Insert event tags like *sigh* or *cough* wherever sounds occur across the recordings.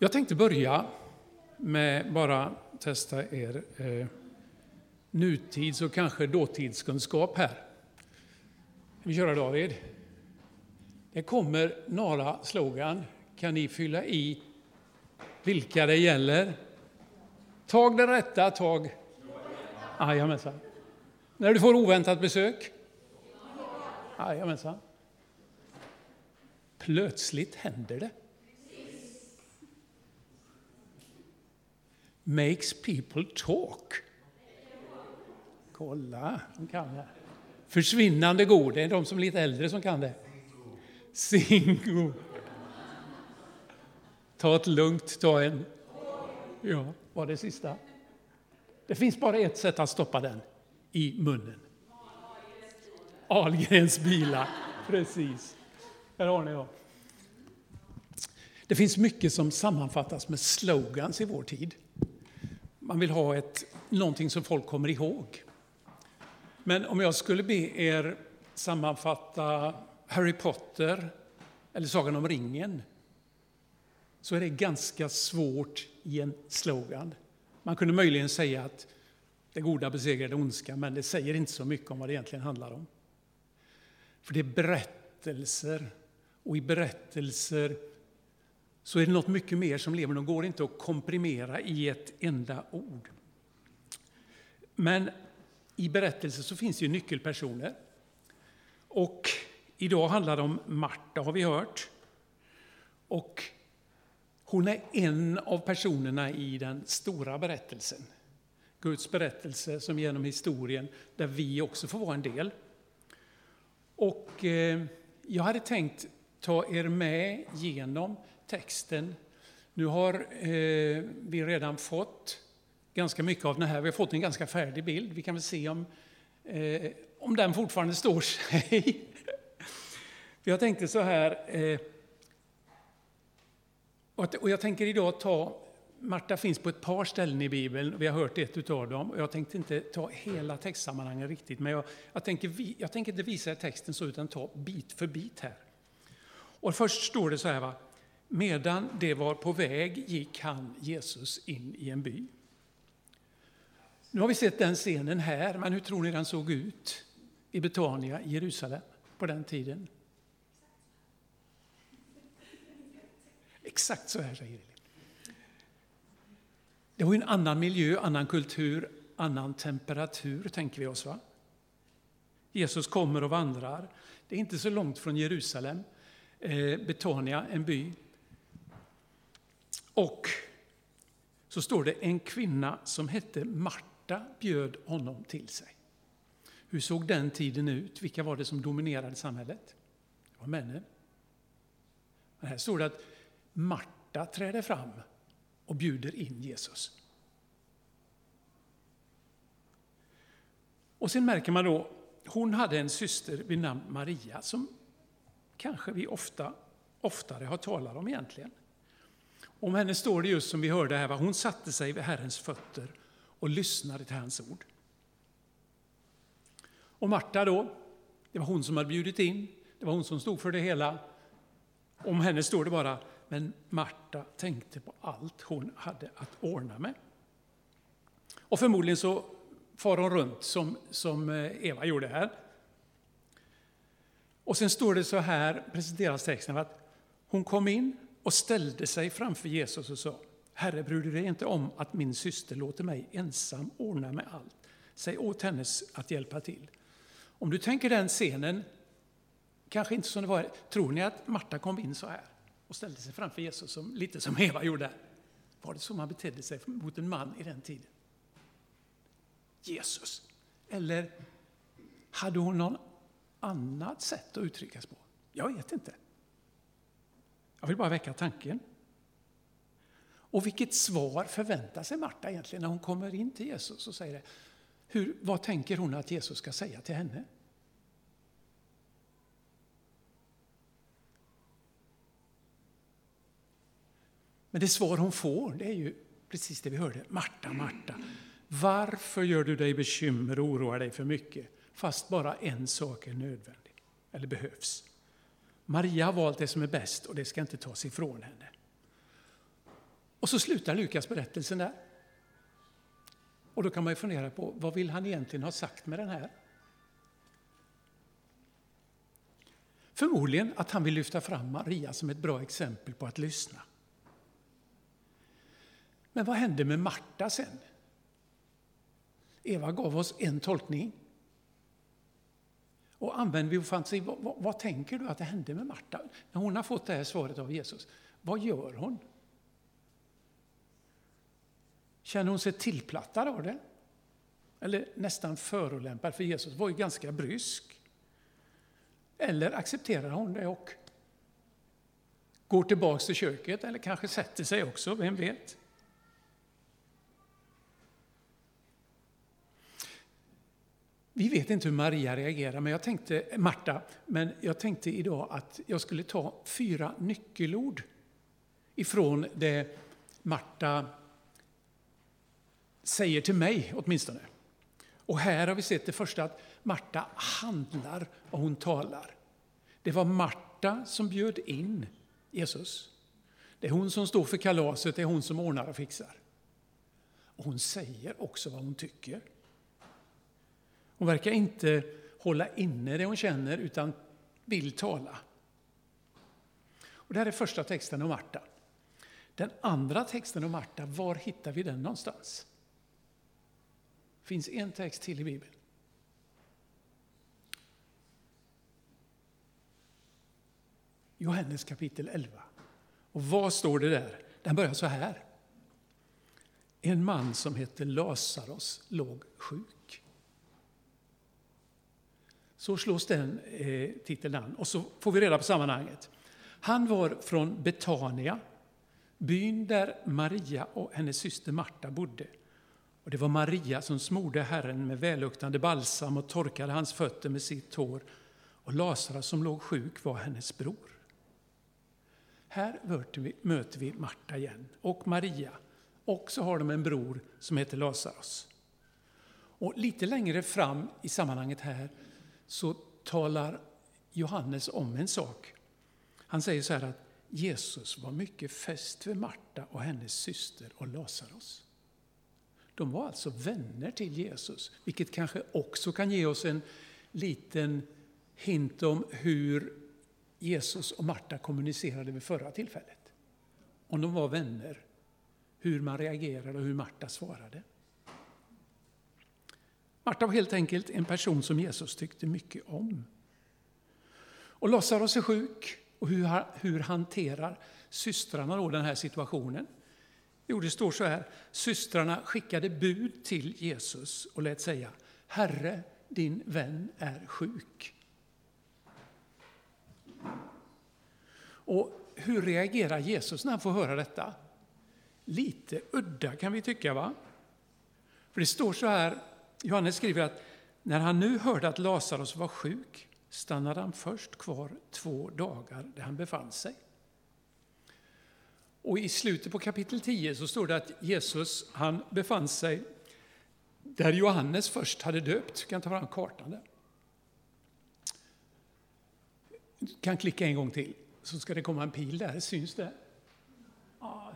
Jag tänkte börja med bara testa er eh, nutids och kanske dåtidskunskap här. Ska vi köra David? Det kommer några slogan. Kan ni fylla i vilka det gäller? Tag det rätta, tag... Jajamensan. När du får oväntat besök? Jajamensan. Plötsligt händer det. Makes people talk. Kolla, de kan det. Försvinnande god, det är de som är lite äldre som kan det. Singo. Ta ett lugnt, ta en... Ja, var det sista? Det finns bara ett sätt att stoppa den, i munnen. Ahlgrens bilar, precis. Här har ni dem. Det finns mycket som sammanfattas med slogans i vår tid. Man vill ha ett, någonting som folk kommer ihåg. Men om jag skulle be er sammanfatta Harry Potter eller Sagan om ringen så är det ganska svårt i en slogan. Man kunde möjligen säga att det goda besegrar det ondska, men det säger inte så mycket om vad det egentligen handlar om. För det är berättelser, och i berättelser så är det något mycket mer som lever. De går inte att komprimera i ett enda ord. Men i berättelser så finns det ju nyckelpersoner. Och idag handlar det om Marta, har vi hört. Och hon är en av personerna i den stora berättelsen. Guds berättelse som genom historien, där vi också får vara en del. Och eh, jag hade tänkt ta er med genom texten. Nu har eh, vi redan fått ganska mycket av den här. Vi har fått en ganska färdig bild. Vi kan väl se om, eh, om den fortfarande står sig. *laughs* jag tänkte så här, eh, och jag tänker idag ta Marta finns på ett par ställen i Bibeln, vi har hört ett av dem. Jag tänkte inte ta hela textsammanhanget riktigt, men jag, jag, tänker, jag tänker inte visa texten så, utan ta bit för bit här. Och först står det så här, va? Medan det var på väg gick han, Jesus, in i en by. Nu har vi sett den scenen här, men hur tror ni den såg ut i Betania i Jerusalem på den tiden? Exakt så här säger Elin. Det var en annan miljö, annan kultur, annan temperatur, tänker vi oss. va? Jesus kommer och vandrar. Det är inte så långt från Jerusalem, eh, Betania, en by. Och så står det en kvinna som hette Marta bjöd honom till sig. Hur såg den tiden ut? Vilka var det som dominerade samhället? Det var männen. Men här står det att Marta träder fram och bjuder in Jesus. Och sen märker man då, hon hade en syster vid namn Maria som kanske vi ofta, oftare har talat om egentligen. Om henne står det just som vi hörde här, hon satte sig vid Herrens fötter och lyssnade till hans ord. Och Marta då, det var hon som hade bjudit in, det var hon som stod för det hela. Om henne står det bara, men Marta tänkte på allt hon hade att ordna med. Och förmodligen så far hon runt som, som eh, Eva gjorde här. Och sen står det så här, presenteras texten, att hon kom in och ställde sig framför Jesus och sa, Herre, bryr du dig inte om att min syster låter mig ensam ordna med allt? Säg åt henne att hjälpa till. Om du tänker den scenen, kanske inte som det var, tror ni att Marta kom in så här? och ställde sig framför Jesus, som, lite som Eva gjorde. Var det så man betedde sig mot en man i den tiden? Jesus? Eller hade hon någon annat sätt att uttryckas på? Jag vet inte. Jag vill bara väcka tanken. Och vilket svar förväntar sig Marta egentligen när hon kommer in till Jesus och säger det? Hur, vad tänker hon att Jesus ska säga till henne? Men det svar hon får, det är ju precis det vi hörde. Marta, Marta, varför gör du dig bekymmer och oroar dig för mycket, fast bara en sak är nödvändig, eller behövs? Maria har valt det som är bäst och det ska inte tas ifrån henne. Och så slutar Lukas berättelsen där. Och då kan man ju fundera på, vad vill han egentligen ha sagt med den här? Förmodligen att han vill lyfta fram Maria som ett bra exempel på att lyssna. Men vad hände med Marta sen? Eva gav oss en tolkning. Och använder vi vår fantasi, vad, vad, vad, tänker du att det hände med Marta? När hon har fått det här svaret av Jesus, vad gör hon? Känner hon sig tillplattad av det? Eller nästan förolämpad, för Jesus var ju ganska brysk. Eller accepterar hon det och går tillbaks till köket, eller kanske sätter sig också, vem vet? Vi vet inte hur Maria reagerar, men jag tänkte, Marta, men jag tänkte idag att jag skulle ta fyra nyckelord ifrån det Marta säger till mig åtminstone. Och här har vi sett det första att Marta handlar och hon talar. Det var Marta som bjöd in Jesus. Det är hon som står för kalaset, det är hon som ordnar och fixar. Och hon säger också vad hon tycker. Hon verkar inte hålla inne det hon känner, utan vill tala. Och det här är första texten om Marta. Den andra texten om Marta, var hittar vi den någonstans? Det finns en text till i Bibeln. Johannes kapitel 11. Och vad står det där? Den börjar så här. En man som hette Lazarus låg sjuk. Så slås den eh, titeln an. Och så får vi reda på sammanhanget. Han var från Betania, byn där Maria och hennes syster Marta bodde. Och det var Maria som smorde Herren med välluktande balsam och torkade hans fötter med sitt hår. Och Lazarus som låg sjuk var hennes bror. Här möter vi Marta igen, och Maria. Och så har de en bror som heter Lazarus. Och lite längre fram i sammanhanget här så talar Johannes om en sak. Han säger så här att Jesus var mycket fäst vid Marta och hennes syster och Lazarus. De var alltså vänner till Jesus, vilket kanske också kan ge oss en liten hint om hur Jesus och Marta kommunicerade vid förra tillfället. Om de var vänner, hur man reagerade och hur Marta svarade. Marta var helt enkelt en person som Jesus tyckte mycket om. Och Lazarus är sjuk, och hur, hur hanterar systrarna då den här situationen? Jo, det står så här, systrarna skickade bud till Jesus och lät säga, Herre, din vän är sjuk. Och hur reagerar Jesus när han får höra detta? Lite udda kan vi tycka, va? För det står så här, Johannes skriver att när han nu hörde att Lazarus var sjuk stannade han först kvar två dagar där han befann sig. Och i slutet på kapitel 10 så står det att Jesus han befann sig där Johannes först hade döpt. Du kan ta fram kartan där. Du kan klicka en gång till, så ska det komma en pil där. Syns det? Ja,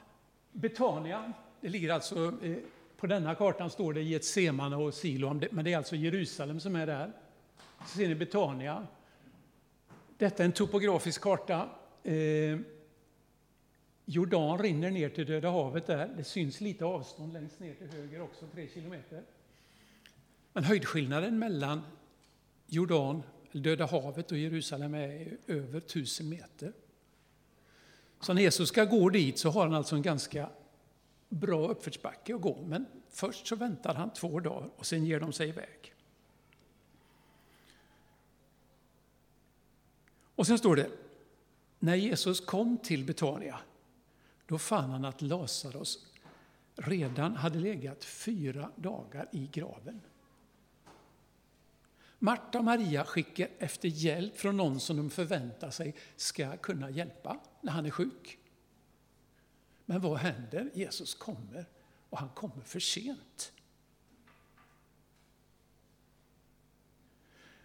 Betania, det ligger alltså eh, på denna kartan står det Getsemane och Siloam, men det är alltså Jerusalem som är där. Så ser ni Betania. Detta är en topografisk karta. Eh, Jordan rinner ner till Döda havet där. Det syns lite avstånd längst ner till höger också, tre kilometer. Men höjdskillnaden mellan Jordan, Döda havet och Jerusalem är över tusen meter. Så när Jesus ska gå dit så har han alltså en ganska bra uppförsbacke att gå, men först så väntar han två dagar och sen ger de sig iväg. Och sen står det, när Jesus kom till Betania då fann han att Lazarus redan hade legat fyra dagar i graven. Marta och Maria skickar efter hjälp från någon som de förväntar sig ska kunna hjälpa när han är sjuk. Men vad händer? Jesus kommer och han kommer för sent.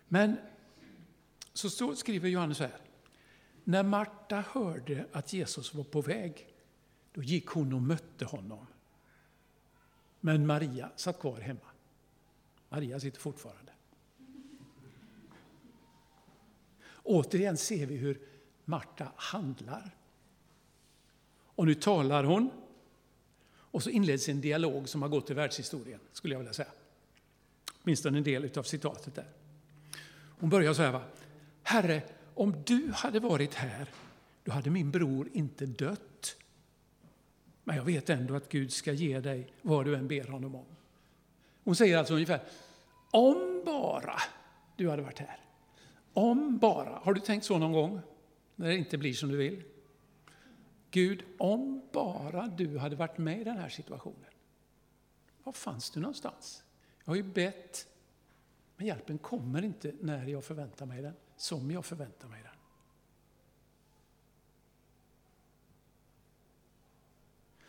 Men så skriver Johannes så här. När Marta hörde att Jesus var på väg Då gick hon och mötte honom. Men Maria satt kvar hemma. Maria sitter fortfarande. Återigen ser vi hur Marta handlar. Och nu talar hon. Och så inleds en dialog som har gått till världshistorien, skulle jag vilja säga. Åtminstone en del av citatet där. Hon börjar så här. Va? Herre, om du hade varit här, då hade min bror inte dött. Men jag vet ändå att Gud ska ge dig vad du än ber honom om. Hon säger alltså ungefär, om bara du hade varit här. Om bara. Har du tänkt så någon gång? När det inte blir som du vill? Gud, om bara du hade varit med i den här situationen. Var fanns du någonstans? Jag har ju bett, men hjälpen kommer inte när jag förväntar mig den, som jag förväntar mig den.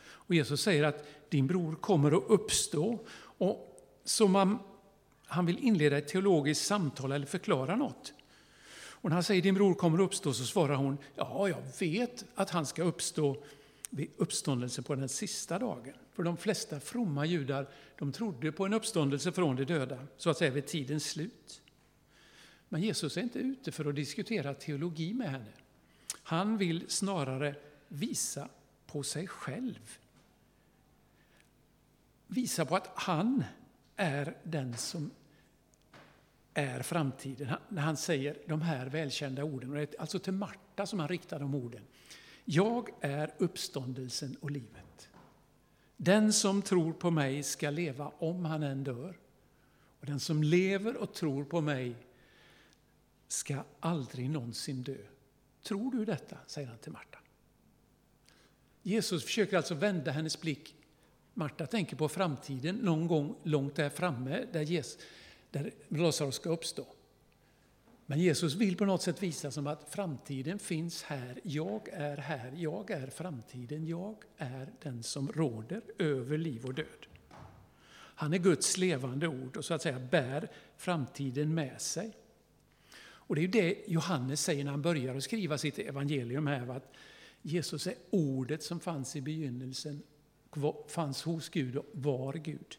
Och Jesus säger att din bror kommer att uppstå. Och som man, han vill inleda ett teologiskt samtal eller förklara något. Och när han säger din bror kommer att uppstå så svarar hon, ja, jag vet att han ska uppstå vid uppståndelsen på den sista dagen. För de flesta fromma judar de trodde på en uppståndelse från de döda, så att säga vid tidens slut. Men Jesus är inte ute för att diskutera teologi med henne. Han vill snarare visa på sig själv. Visa på att han är den som är framtiden. När han säger de här välkända orden, och det är alltså till Marta som han riktar de orden. Jag är uppståndelsen och livet. Den som tror på mig ska leva om han än dör. Och den som lever och tror på mig ska aldrig någonsin dö. Tror du detta? säger han till Marta. Jesus försöker alltså vända hennes blick. Marta tänker på framtiden, någon gång långt där framme, där, Jesus, där Lazarus ska uppstå. Men Jesus vill på något sätt visa som att framtiden finns här. Jag är här, jag är framtiden, jag är den som råder över liv och död. Han är Guds levande ord och så att säga bär framtiden med sig. Och det är det Johannes säger när han börjar att skriva sitt evangelium här, att Jesus är ordet som fanns i begynnelsen, fanns hos Gud och var Gud.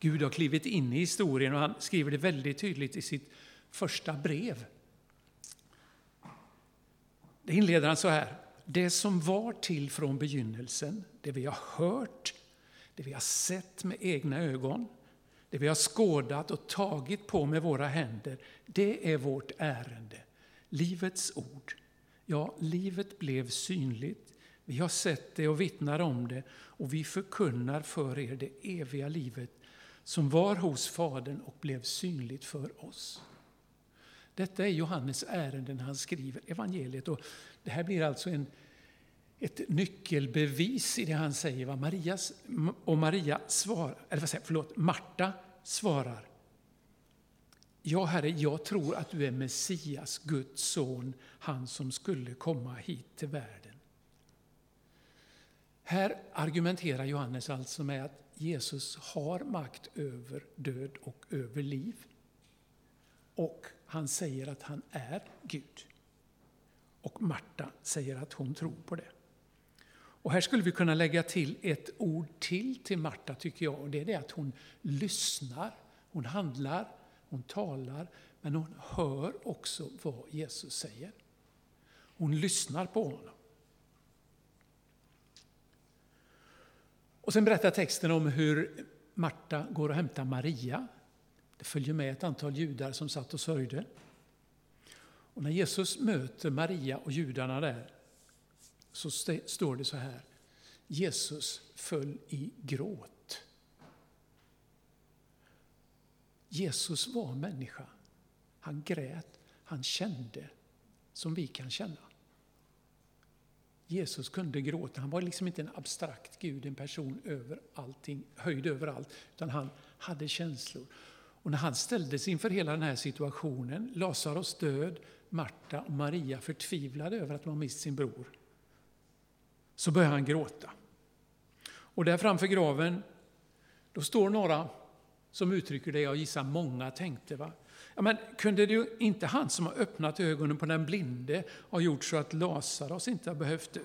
Gud har klivit in i historien och han skriver det väldigt tydligt i sitt första brev. Det inleder han så här. Det som var till från begynnelsen, det vi har hört, det vi har sett med egna ögon, det vi har skådat och tagit på med våra händer, det är vårt ärende. Livets ord. Ja, livet blev synligt. Vi har sett det och vittnar om det och vi förkunnar för er det eviga livet som var hos Fadern och blev synligt för oss. Detta är Johannes ärende när han skriver evangeliet. Och det här blir alltså en, ett nyckelbevis i det han säger. Vad Marias, och Maria svarar, eller vad säger, förlåt, Marta svarar. Ja, Herre, jag tror att du är Messias, Guds son, han som skulle komma hit till världen. Här argumenterar Johannes alltså med att Jesus har makt över död och över liv. Och han säger att han är Gud. Och Marta säger att hon tror på det. Och här skulle vi kunna lägga till ett ord till till Marta tycker jag. Och det är det att hon lyssnar, hon handlar, hon talar, men hon hör också vad Jesus säger. Hon lyssnar på honom. Och sen berättar texten om hur Marta går och hämtar Maria. Det följer med ett antal judar som satt och sörjde. Och när Jesus möter Maria och judarna där så står det så här. Jesus föll i gråt. Jesus var människa. Han grät, han kände som vi kan känna. Jesus kunde gråta. Han var liksom inte en abstrakt Gud, en person över allting, höjd över allt, utan han hade känslor. Och när han ställdes inför hela den här situationen, Lazarus död, Marta och Maria förtvivlade över att de har mist sin bror, så började han gråta. Och där framför graven, då står några som uttrycker det jag gissar många tänkte. Va? Ja, men kunde det ju inte han som har öppnat ögonen på den blinde ha gjort så att Lazarus inte har behövt dö?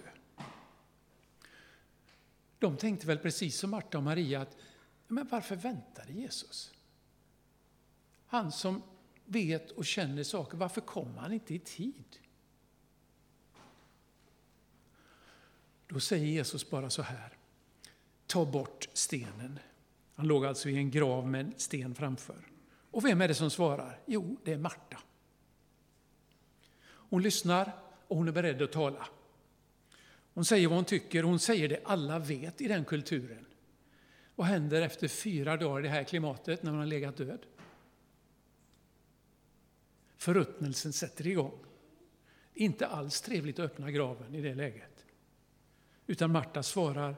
De tänkte väl precis som Marta och Maria att men varför väntade Jesus? Han som vet och känner saker, varför kom han inte i tid? Då säger Jesus bara så här, ta bort stenen. Han låg alltså i en grav med en sten framför. Och vem är det som svarar? Jo, det är Marta. Hon lyssnar och hon är beredd att tala. Hon säger vad hon tycker, och hon säger det alla vet i den kulturen. Vad händer efter fyra dagar i det här klimatet när man har legat död? Förruttnelsen sätter igång. Inte alls trevligt att öppna graven i det läget. Utan Marta svarar,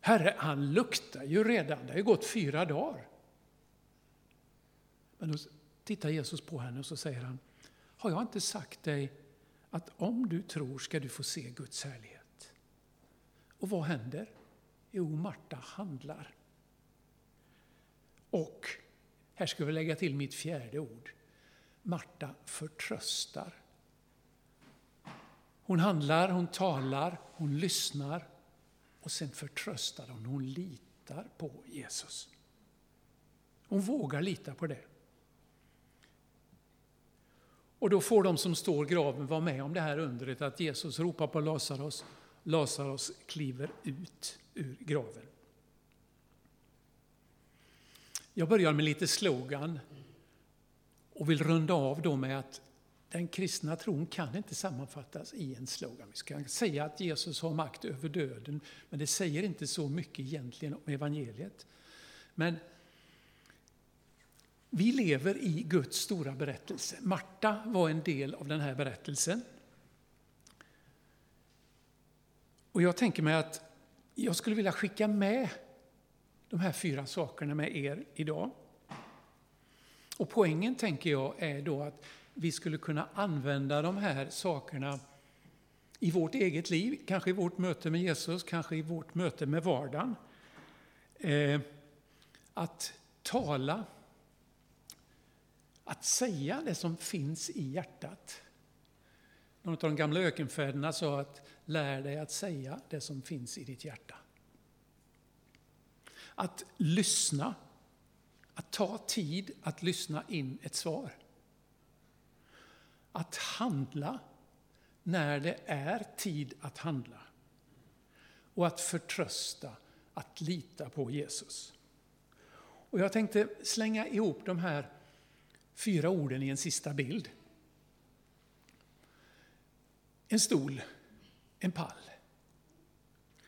Herre, han luktar ju redan, det har ju gått fyra dagar. Men då tittar Jesus på henne och så säger han, har jag inte sagt dig att om du tror ska du få se Guds härlighet? Och vad händer? Jo, Marta handlar. Och, här ska vi lägga till mitt fjärde ord, Marta förtröstar. Hon handlar, hon talar, hon lyssnar och sen förtröstar hon, hon litar på Jesus. Hon vågar lita på det. Och då får de som står i graven vara med om det här undret att Jesus ropar på Lazarus. Lazarus kliver ut ur graven. Jag börjar med lite slogan och vill runda av då med att den kristna tron kan inte sammanfattas i en slogan. Vi ska säga att Jesus har makt över döden, men det säger inte så mycket egentligen om evangeliet. Men vi lever i Guds stora berättelse. Marta var en del av den här berättelsen. Och jag tänker mig att jag skulle vilja skicka med de här fyra sakerna med er idag. Och poängen tänker jag är då att vi skulle kunna använda de här sakerna i vårt eget liv, kanske i vårt möte med Jesus, kanske i vårt möte med vardagen. Eh, att tala, att säga det som finns i hjärtat. Någon av de gamla ökenfäderna sa att lär dig att säga det som finns i ditt hjärta. Att lyssna, att ta tid att lyssna in ett svar. Att handla när det är tid att handla. Och att förtrösta, att lita på Jesus. Och jag tänkte slänga ihop de här fyra orden i en sista bild. En stol, en pall.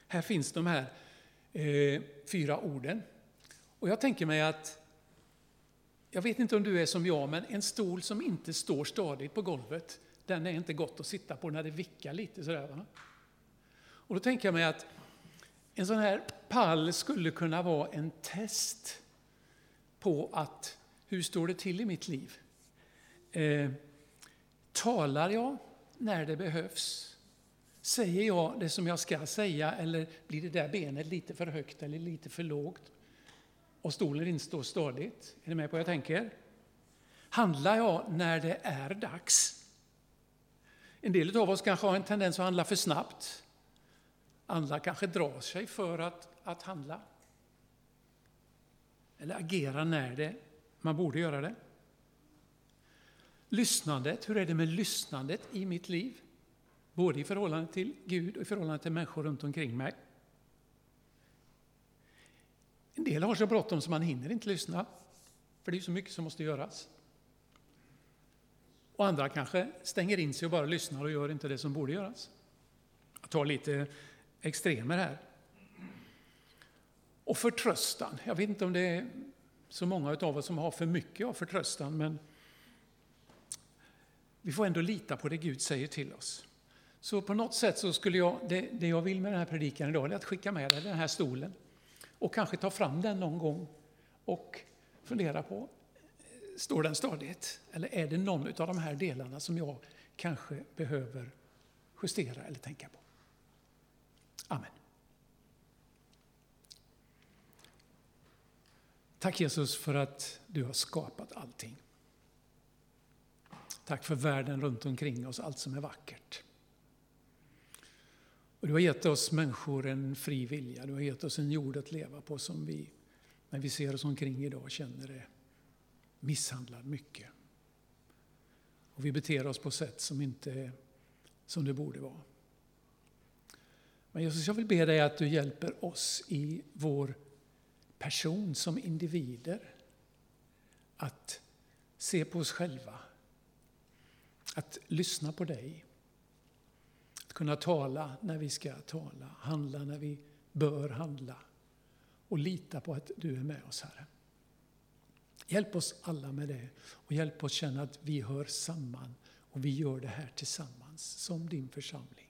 Här finns de här eh, fyra orden. Och jag tänker mig att, jag vet inte om du är som jag, men en stol som inte står stadigt på golvet, den är inte gott att sitta på när det vickar lite sådär. Va? Och då tänker jag mig att en sån här pall skulle kunna vara en test på att hur står det till i mitt liv? Eh, talar jag när det behövs? Säger jag det som jag ska säga eller blir det där benet lite för högt eller lite för lågt? Och stolen inte står stadigt. Är ni med på vad jag tänker? Handlar jag när det är dags? En del av oss kanske har en tendens att handla för snabbt. Andra kanske drar sig för att, att handla. Eller agera när det man borde göra det. Lyssnandet, hur är det med lyssnandet i mitt liv? Både i förhållande till Gud och i förhållande till människor runt omkring mig. En del har så bråttom så man hinner inte lyssna, för det är så mycket som måste göras. Och andra kanske stänger in sig och bara lyssnar och gör inte det som borde göras. Jag tar lite extremer här. Och förtröstan, jag vet inte om det är så många av oss som har för mycket av förtröstan, men vi får ändå lita på det Gud säger till oss. Så på något sätt så skulle jag, det, det jag vill med den här predikan idag är att skicka med dig den här stolen och kanske ta fram den någon gång och fundera på, står den stadigt? Eller är det någon av de här delarna som jag kanske behöver justera eller tänka på? Amen. Tack Jesus för att du har skapat allting. Tack för världen runt omkring oss, allt som är vackert. Och du har gett oss människor en fri vilja, du har gett oss en jord att leva på som vi, när vi ser oss omkring idag, känner är misshandlad mycket. Och vi beter oss på sätt som inte är som det borde vara. Men Jesus, jag vill be dig att du hjälper oss i vår person som individer att se på oss själva, att lyssna på dig, att kunna tala när vi ska tala, handla när vi bör handla och lita på att du är med oss, Herre. Hjälp oss alla med det och hjälp oss känna att vi hör samman och vi gör det här tillsammans som din församling.